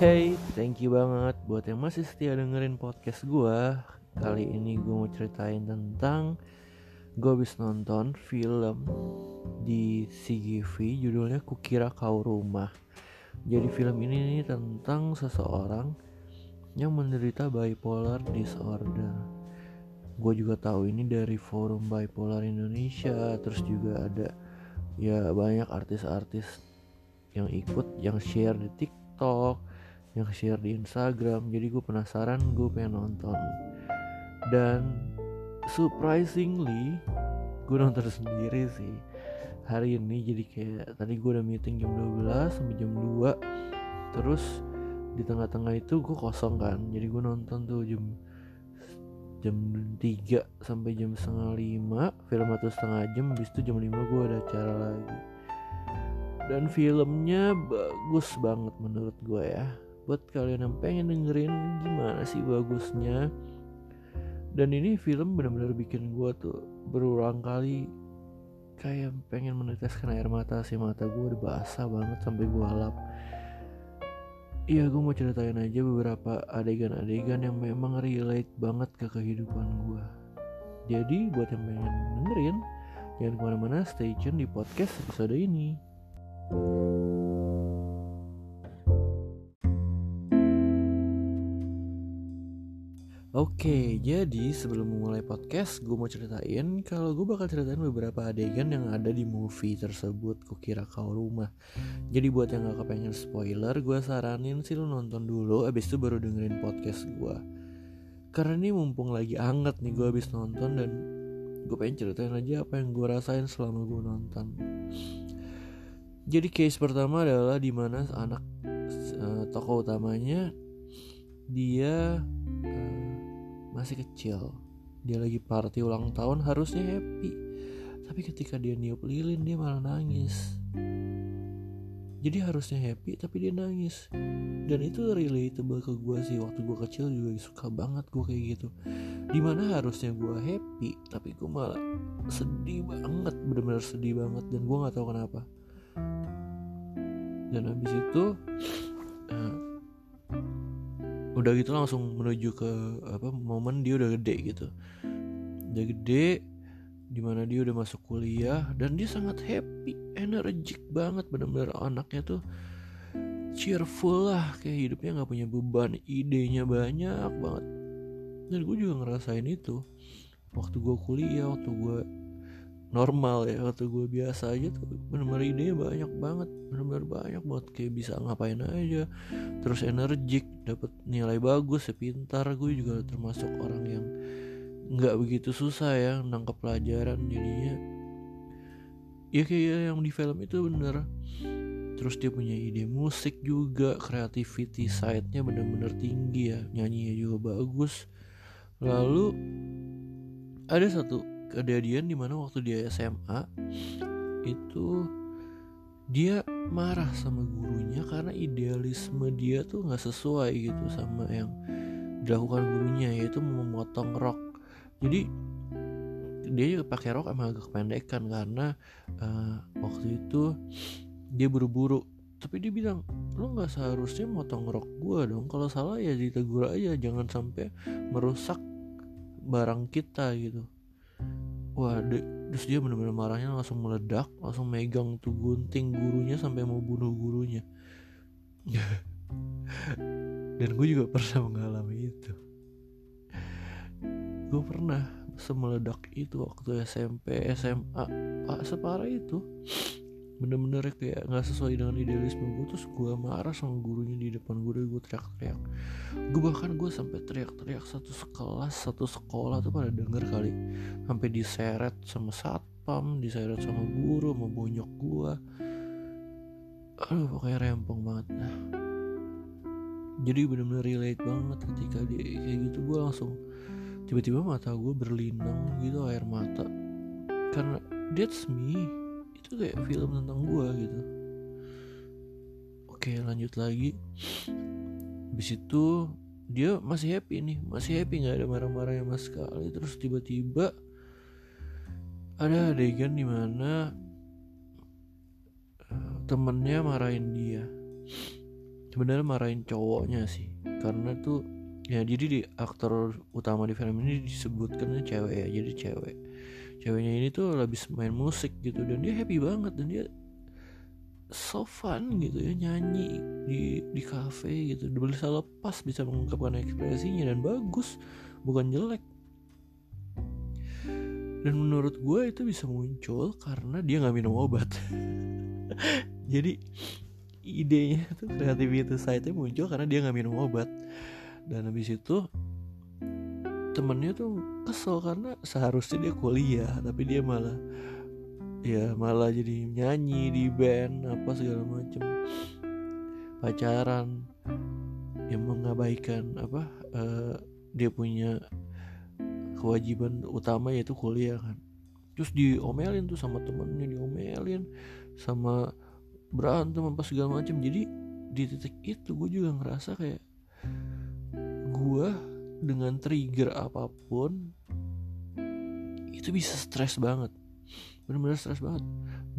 Hey, thank you banget buat yang masih setia dengerin podcast gue. Kali ini gue mau ceritain tentang gue habis nonton film di CGV judulnya Kukira Kau Rumah. Jadi film ini nih tentang seseorang yang menderita bipolar disorder. Gue juga tahu ini dari forum bipolar Indonesia, terus juga ada ya banyak artis-artis yang ikut yang share di TikTok yang share di Instagram. Jadi gue penasaran gue pengen nonton. Dan surprisingly gue nonton sendiri sih. Hari ini jadi kayak tadi gue udah meeting jam 12 sampai jam 2 terus di tengah-tengah itu gue kosong kan. Jadi gue nonton tuh jam jam 3 sampai jam setengah 5 film atau setengah jam habis itu jam 5 gue ada acara lagi. Dan filmnya bagus banget menurut gue ya buat kalian yang pengen dengerin gimana sih bagusnya. Dan ini film benar-benar bikin gue tuh berulang kali kayak pengen meneteskan air mata si mata gue udah basah banget sampai gue lap Iya gue mau ceritain aja beberapa adegan-adegan yang memang relate banget ke kehidupan gue Jadi buat yang pengen dengerin Jangan ke mana-mana stay tune di podcast episode ini Oke, jadi sebelum memulai podcast, gue mau ceritain kalau gue bakal ceritain beberapa adegan yang ada di movie tersebut. Kukira kau rumah. Jadi buat yang gak kepengen spoiler, gue saranin sih lo nonton dulu, abis itu baru dengerin podcast gue. Karena ini mumpung lagi anget nih gue abis nonton dan gue pengen ceritain aja apa yang gue rasain selama gue nonton. Jadi case pertama adalah di mana anak uh, tokoh utamanya dia masih kecil. Dia lagi party ulang tahun harusnya happy. Tapi ketika dia niup lilin dia malah nangis. Jadi harusnya happy tapi dia nangis. Dan itu relatable ke gue sih. Waktu gue kecil juga suka banget gue kayak gitu. Di mana harusnya gue happy tapi gue malah sedih banget. Bener-bener sedih banget dan gue nggak tahu kenapa. Dan habis itu uh, udah gitu langsung menuju ke apa momen dia udah gede gitu. Udah gede di mana dia udah masuk kuliah dan dia sangat happy energik banget bener-bener anaknya tuh cheerful lah kayak hidupnya nggak punya beban idenya banyak banget. Dan gue juga ngerasain itu waktu gue kuliah waktu gue normal ya waktu gue biasa aja tuh. Bener-bener idenya banyak banget bener-bener banyak banget. Kayak bisa ngapain aja terus energik dapat nilai bagus ya pintar. Gue juga termasuk orang yang nggak begitu susah ya nangkep pelajaran jadinya. Ya kayak yang di film itu bener. Terus dia punya ide musik juga creativity side-nya bener-bener tinggi ya nyanyinya juga bagus. Lalu ada satu kejadian di mana waktu dia SMA itu dia marah sama gurunya karena idealisme dia tuh nggak sesuai gitu sama yang dilakukan gurunya yaitu memotong rok. Jadi dia juga pakai rok emang agak kependekan karena uh, waktu itu dia buru-buru. Tapi dia bilang lo nggak seharusnya motong rok gue dong. Kalau salah ya ditegur aja. Jangan sampai merusak barang kita gitu wah de, terus dia bener-bener marahnya langsung meledak langsung megang tuh gunting gurunya sampai mau bunuh gurunya. Dan gue juga pernah mengalami itu. Gue pernah semeledak itu waktu SMP SMA ah, separah itu bener-bener kayak nggak sesuai dengan idealisme gue terus gue marah sama gurunya di depan gue gue teriak-teriak. Gue bahkan gue sampai teriak-teriak satu sekelas satu sekolah tuh pada denger kali. Sampai diseret sama satpam diseret sama guru sama bonyok gue aduh pokoknya rempong banget. Nah. jadi bener-bener relate banget ketika dia kayak gitu. Gue langsung tiba-tiba mata gue berlinang gitu air mata. Karena that's me itu kayak film tentang gue gitu. Oke lanjut lagi. Habis itu dia masih happy nih. Masih happy nggak ada marah-marahnya mas sekali. Terus tiba-tiba ada adegan di mana uh, temennya marahin dia. Sebenarnya marahin cowoknya sih. Karena tuh ya jadi di aktor utama di film ini disebutkan cewek ya jadi cewek. Ceweknya ini tuh habis main musik gitu dan dia happy banget dan dia so fun gitu ya nyanyi di di cafe gitu. Bisa lepas bisa mengungkapkan ekspresinya dan bagus bukan jelek. Dan menurut gue itu bisa muncul karena dia nggak minum obat. Jadi idenya tuh kreativitas saya itu muncul karena dia nggak minum obat dan habis itu temennya tuh kesel karena seharusnya dia kuliah tapi dia malah ya malah jadi nyanyi di band apa segala macem. Pacaran yang mengabaikan apa uh, dia punya kewajiban utama yaitu kuliah kan. Terus diomelin tuh sama temennya diomelin sama berantem apa segala macam jadi di titik itu gue juga ngerasa kayak dengan trigger apa pun itu bisa stres banget. Bener-bener stres banget.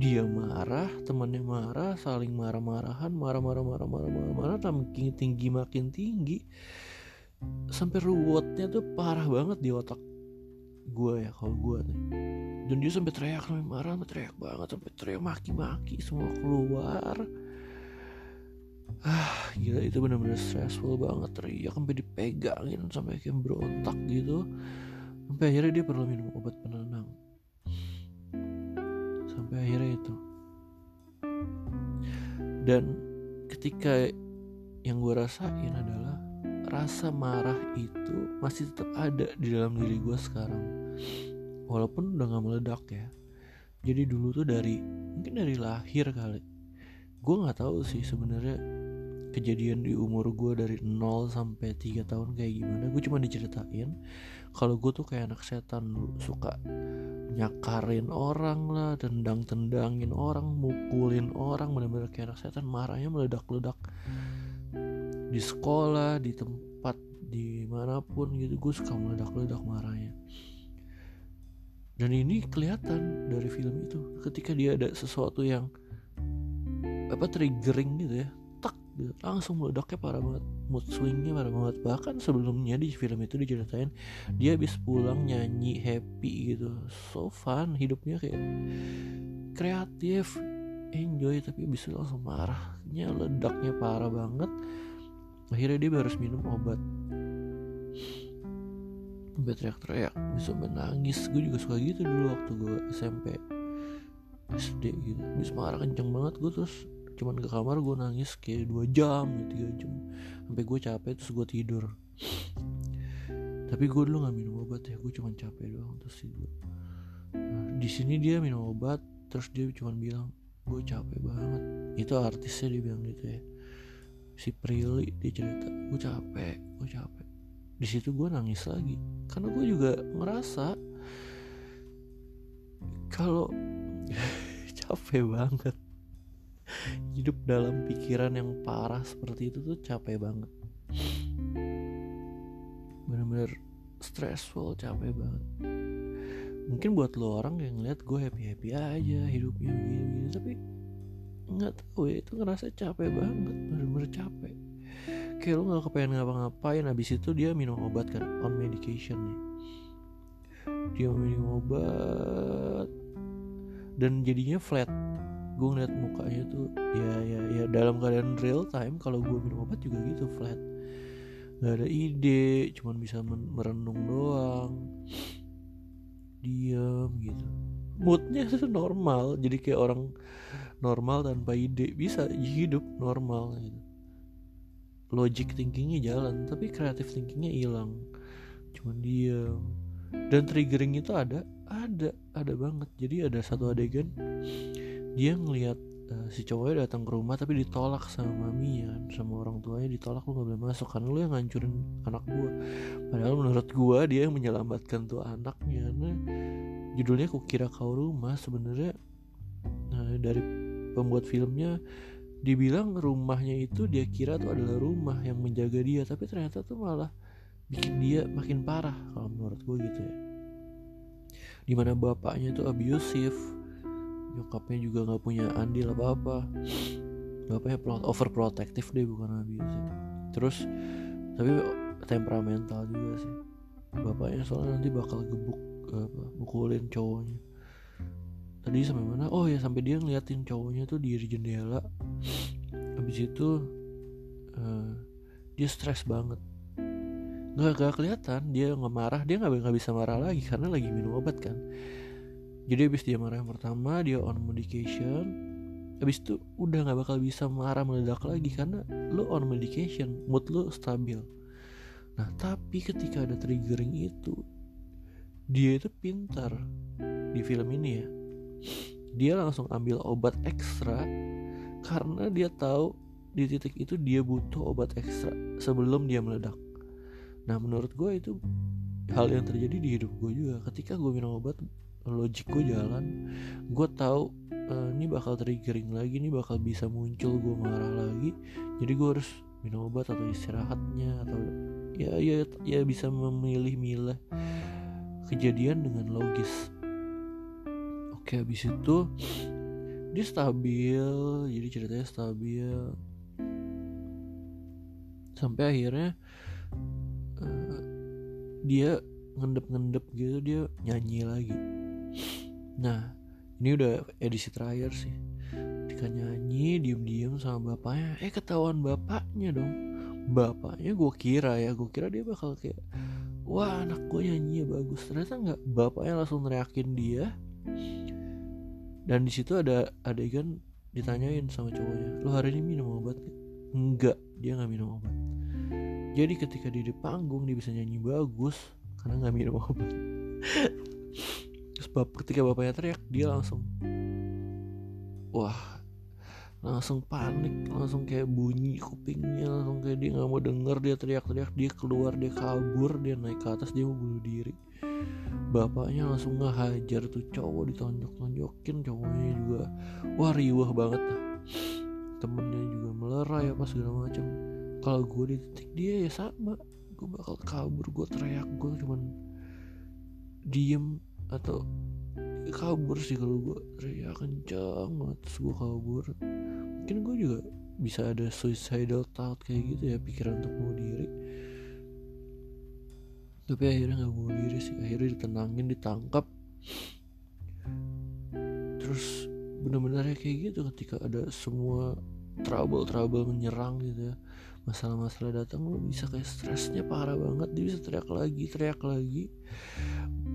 Dia marah temannya marah saling marah-marahan marah-marah marah-marah marah-marah makin tinggi makin tinggi. Sampai ruwetnya tuh parah banget di otak gue ya kalau gue nih dan dia sampai teriak sampai marah sampai teriak banget sampai teriak maki-maki semua keluar ah gila itu benar-benar stressful banget teriak sampai dipegangin sampai kayak berontak gitu. Sampai akhirnya dia perlu minum obat penenang. Sampai akhirnya itu. Dan ketika yang gue rasain adalah rasa marah itu masih tetap ada di dalam diri gue sekarang. Walaupun udah gak meledak ya. Jadi dulu tuh dari mungkin dari lahir kali. Gue nggak tahu sih sebenarnya kejadian di umur gue dari 0 sampai 3 tahun kayak gimana gue cuma diceritain kalau gue tuh kayak anak setan lu suka nyakarin orang lah tendang tendangin orang mukulin orang bener-bener kayak anak setan marahnya meledak-ledak. Di sekolah di tempat di mana pun gitu gue suka meledak-ledak marahnya. Dan ini kelihatan dari film itu ketika dia ada sesuatu yang apa triggering gitu ya gitu. Langsung meledaknya parah banget. Mood swingnya parah banget. Bahkan sebelumnya di film itu diceritain dia habis pulang nyanyi happy gitu. So fun hidupnya kayak kreatif enjoy tapi bisa langsung marahnya ledaknya parah banget. Akhirnya dia harus minum obat. Sampai teriak-teriak bisa menangis. Gue juga suka gitu dulu waktu gue SMP. SD gitu. Bisa marah kenceng banget gue terus cuman ke kamar gue nangis kayak dua jam tiga jam. Sampai gue capek terus gue tidur. Tapi gue dulu nggak minum obat ya gue cuman capek doang terus tidur. Nah, di sini dia minum obat terus dia cuman bilang gue capek banget. Itu artisnya dia bilang gitu ya. Si Prilly dia cerita gue capek gue capek. Di situ gue nangis lagi karena gue juga ngerasa kalau capek banget hidup dalam pikiran yang parah seperti itu tuh capek banget. Bener-bener stressful capek banget. Mungkin buat lo orang yang ngeliat gue happy happy aja hidupnya begini begini tapi nggak tahu ya itu ngerasa capek banget bener-bener capek. Kayak lu nggak kepengen ngapa-ngapain habis itu dia minum obat kan on medication nih. Dia minum obat dan jadinya flat gue ngeliat mukanya tuh ya ya ya dalam keadaan real time kalau gue minum obat juga gitu flat. Nggak ada ide cuman bisa merenung doang. Diam gitu. Moodnya itu normal jadi kayak orang normal tanpa ide. Bisa hidup normal gitu. Logic thinkingnya jalan tapi kreatif thinkingnya hilang. Cuman diam. Dan triggering itu ada ada ada banget. Jadi ada satu adegan dia ngelihat uh, si cowoknya datang ke rumah tapi ditolak sama maminya sama orang tuanya ditolak lu gak boleh masuk karena lu yang ngancurin anak gua. Padahal menurut gua dia yang menyelamatkan tuh anaknya nah judulnya kukira kau rumah sebenarnya nah, dari pembuat filmnya dibilang rumahnya itu dia kira tuh adalah rumah yang menjaga dia tapi ternyata tuh malah bikin dia makin parah kalau menurut gue gitu ya. Di mana bapaknya tuh abusive nyokapnya juga nggak punya andil apa apa bapaknya pro- overprotective deh bukan abusive terus tapi temperamental juga sih. Bapaknya soalnya nanti bakal gebuk apa mukulin cowoknya. Tadi sampai mana? Oh ya sampai dia ngeliatin cowoknya tuh di jendela. Habis itu eh, dia stres banget. Nggak nggak kelihatan dia nggak marah. Dia nggak nggak bisa marah lagi karena lagi minum obat kan jadi habis dia marah yang pertama dia on medication habis itu udah nggak bakal bisa marah meledak lagi karena lo on medication mood lo stabil. Nah tapi ketika ada triggering itu dia itu pintar di film ini ya. Dia langsung ambil obat ekstra karena dia tahu di titik itu dia butuh obat ekstra sebelum dia meledak. Nah menurut gue itu hal yang terjadi di hidup gue juga. Ketika gue minum obat logik gue jalan. Gue tahu eh, ini bakal triggering lagi ini bakal bisa muncul gue marah lagi. Jadi gue harus minum obat atau istirahatnya atau ya ya ya bisa memilih-milih kejadian dengan logis. Oke habis itu dia stabil jadi ceritanya stabil. Sampai akhirnya eh, dia ngendep-ngendep gitu dia nyanyi lagi nah ini udah edisi terakhir sih. Ketika nyanyi diem-diem sama bapaknya. Eh ketahuan bapaknya dong. Bapaknya gue kira ya gue kira dia bakal kayak wah anak gue nyanyi bagus. Ternyata nggak. Bapaknya langsung teriakin dia. Dan di situ ada adegan ditanyain sama cowoknya lo hari ini minum obat gak? enggak dia nggak minum obat. Jadi ketika dia di panggung dia bisa nyanyi bagus karena nggak minum obat terus bap ketika bapaknya teriak dia langsung wah langsung panik langsung kayak bunyi kupingnya langsung kayak dia nggak mau denger dia teriak-teriak dia keluar dia kabur dia naik ke atas dia mau bunuh diri. Bapaknya langsung ngehajar tuh cowok ditonjok-tonjokin cowoknya juga wah riuh banget temennya juga melerai apa segala macam kalau gue di titik dia ya sama gue bakal kabur gue teriak gue cuman diem atau ya kabur sih kalau gue teriak kencang banget terus gue kabur. Mungkin gue juga bisa ada suicidal thought kayak gitu ya pikiran untuk bunuh diri. Tapi akhirnya nggak bunuh diri sih. Akhirnya ditenangin ditangkap. Terus bener-bener ya kayak gitu ketika ada semua trouble trouble menyerang gitu ya. Masalah-masalah datang lu bisa kayak stresnya parah banget. Dia bisa teriak lagi teriak lagi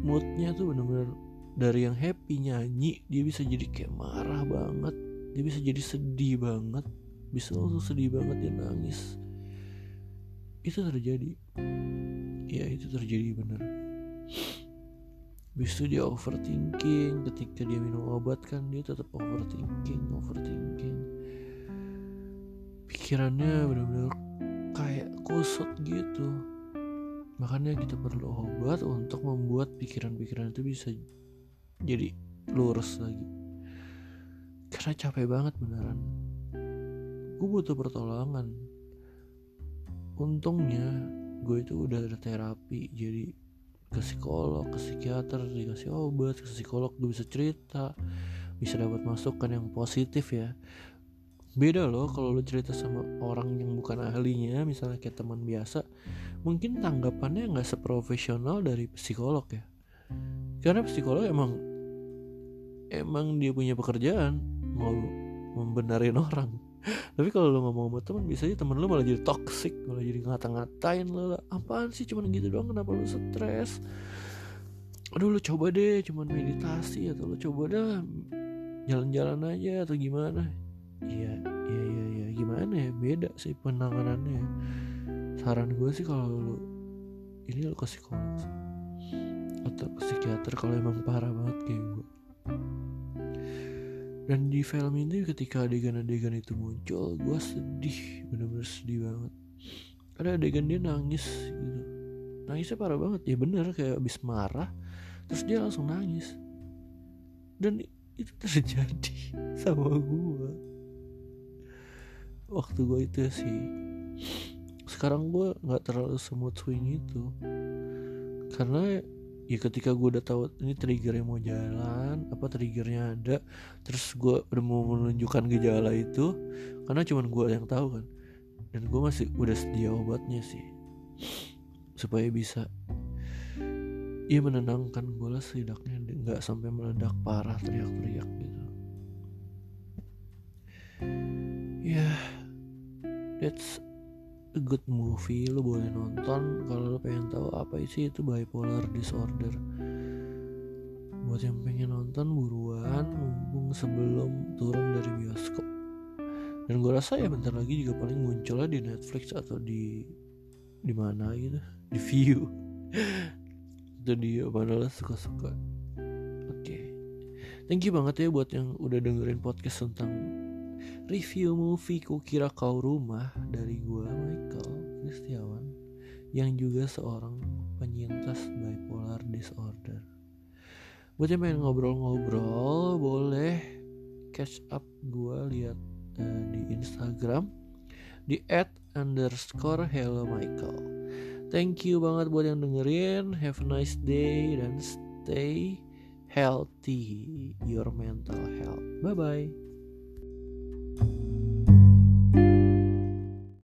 moodnya tuh bener-bener dari yang happy nyanyi dia bisa jadi kayak marah banget dia bisa jadi sedih banget bisa langsung sedih banget dia nangis. Itu terjadi. Ya itu terjadi bener. Itu dia overthinking Ketika dia minum obat kan Dia tetap overthinking Overthinking. Pikirannya benar-benar Kayak kusut gitu Makanya kita perlu obat Untuk membuat pikiran-pikiran itu bisa Jadi lurus lagi. Karena capek banget beneran. Gue butuh pertolongan. Untungnya Gue itu udah ada terapi. Jadi ke psikolog, ke psikiater, dikasih obat, ke psikolog gue bisa cerita, bisa dapat masukan yang positif ya. Beda loh kalau lo cerita sama orang yang bukan ahlinya, misalnya kayak teman biasa, mungkin tanggapannya nggak seprofesional dari psikolog ya. Karena psikolog emang emang dia punya pekerjaan mau membenarin orang. Tapi kalau lo ngomong sama teman biasanya temen lo malah jadi toxic Malah jadi ngata-ngatain lo lah Apaan sih cuman gitu doang kenapa lo stres Aduh lo coba deh cuman meditasi Atau lo coba dah jalan-jalan aja atau gimana Iya iya iya ya. gimana ya? Beda sih penanganannya. Saran gue sih kalau lo Ini lo ke psikolog. Atau ke psikiater kalau emang parah banget kayak gue dan di film ini ketika adegan-adegan itu muncul gue sedih bener-bener sedih banget. Ada adegan dia nangis gitu. Nangisnya parah banget. Ya bener kayak abis marah terus dia langsung nangis. Dan itu terjadi sama gue waktu gue itu sih. Sekarang gue nggak terlalu smooth swing itu. Karena ya ketika gue udah tahu ini triggernya mau jalan apa triggernya ada terus gue udah mau menunjukkan gejala itu karena cuman gue yang tahu kan. Dan gue masih udah sedia obatnya sih. Supaya bisa ya menenangkan gue lah setidaknya nggak sampai meledak parah teriak-teriak gitu. Ya. yeah, that's a good movie lo boleh nonton kalau lo pengen tahu apa sih itu bipolar disorder. Buat yang pengen nonton buruan mumpung sebelum turun dari bioskop. Dan gue rasa ya bentar lagi juga paling munculnya di Netflix atau di di mana gitu? Di view. Itu di mana lah suka-suka. Oke. Thank you banget ya buat yang udah dengerin podcast tentang review movie Ku Kira Kau Rumah dari gue Michael Kristiawan yang juga seorang penyintas bipolar disorder. Buat yang pengen ngobrol-ngobrol boleh catch up gue lihat uh, di Instagram di at underscore hello Michael. Thank you banget buat yang dengerin. Have a nice day dan stay healthy your mental health. Bye bye.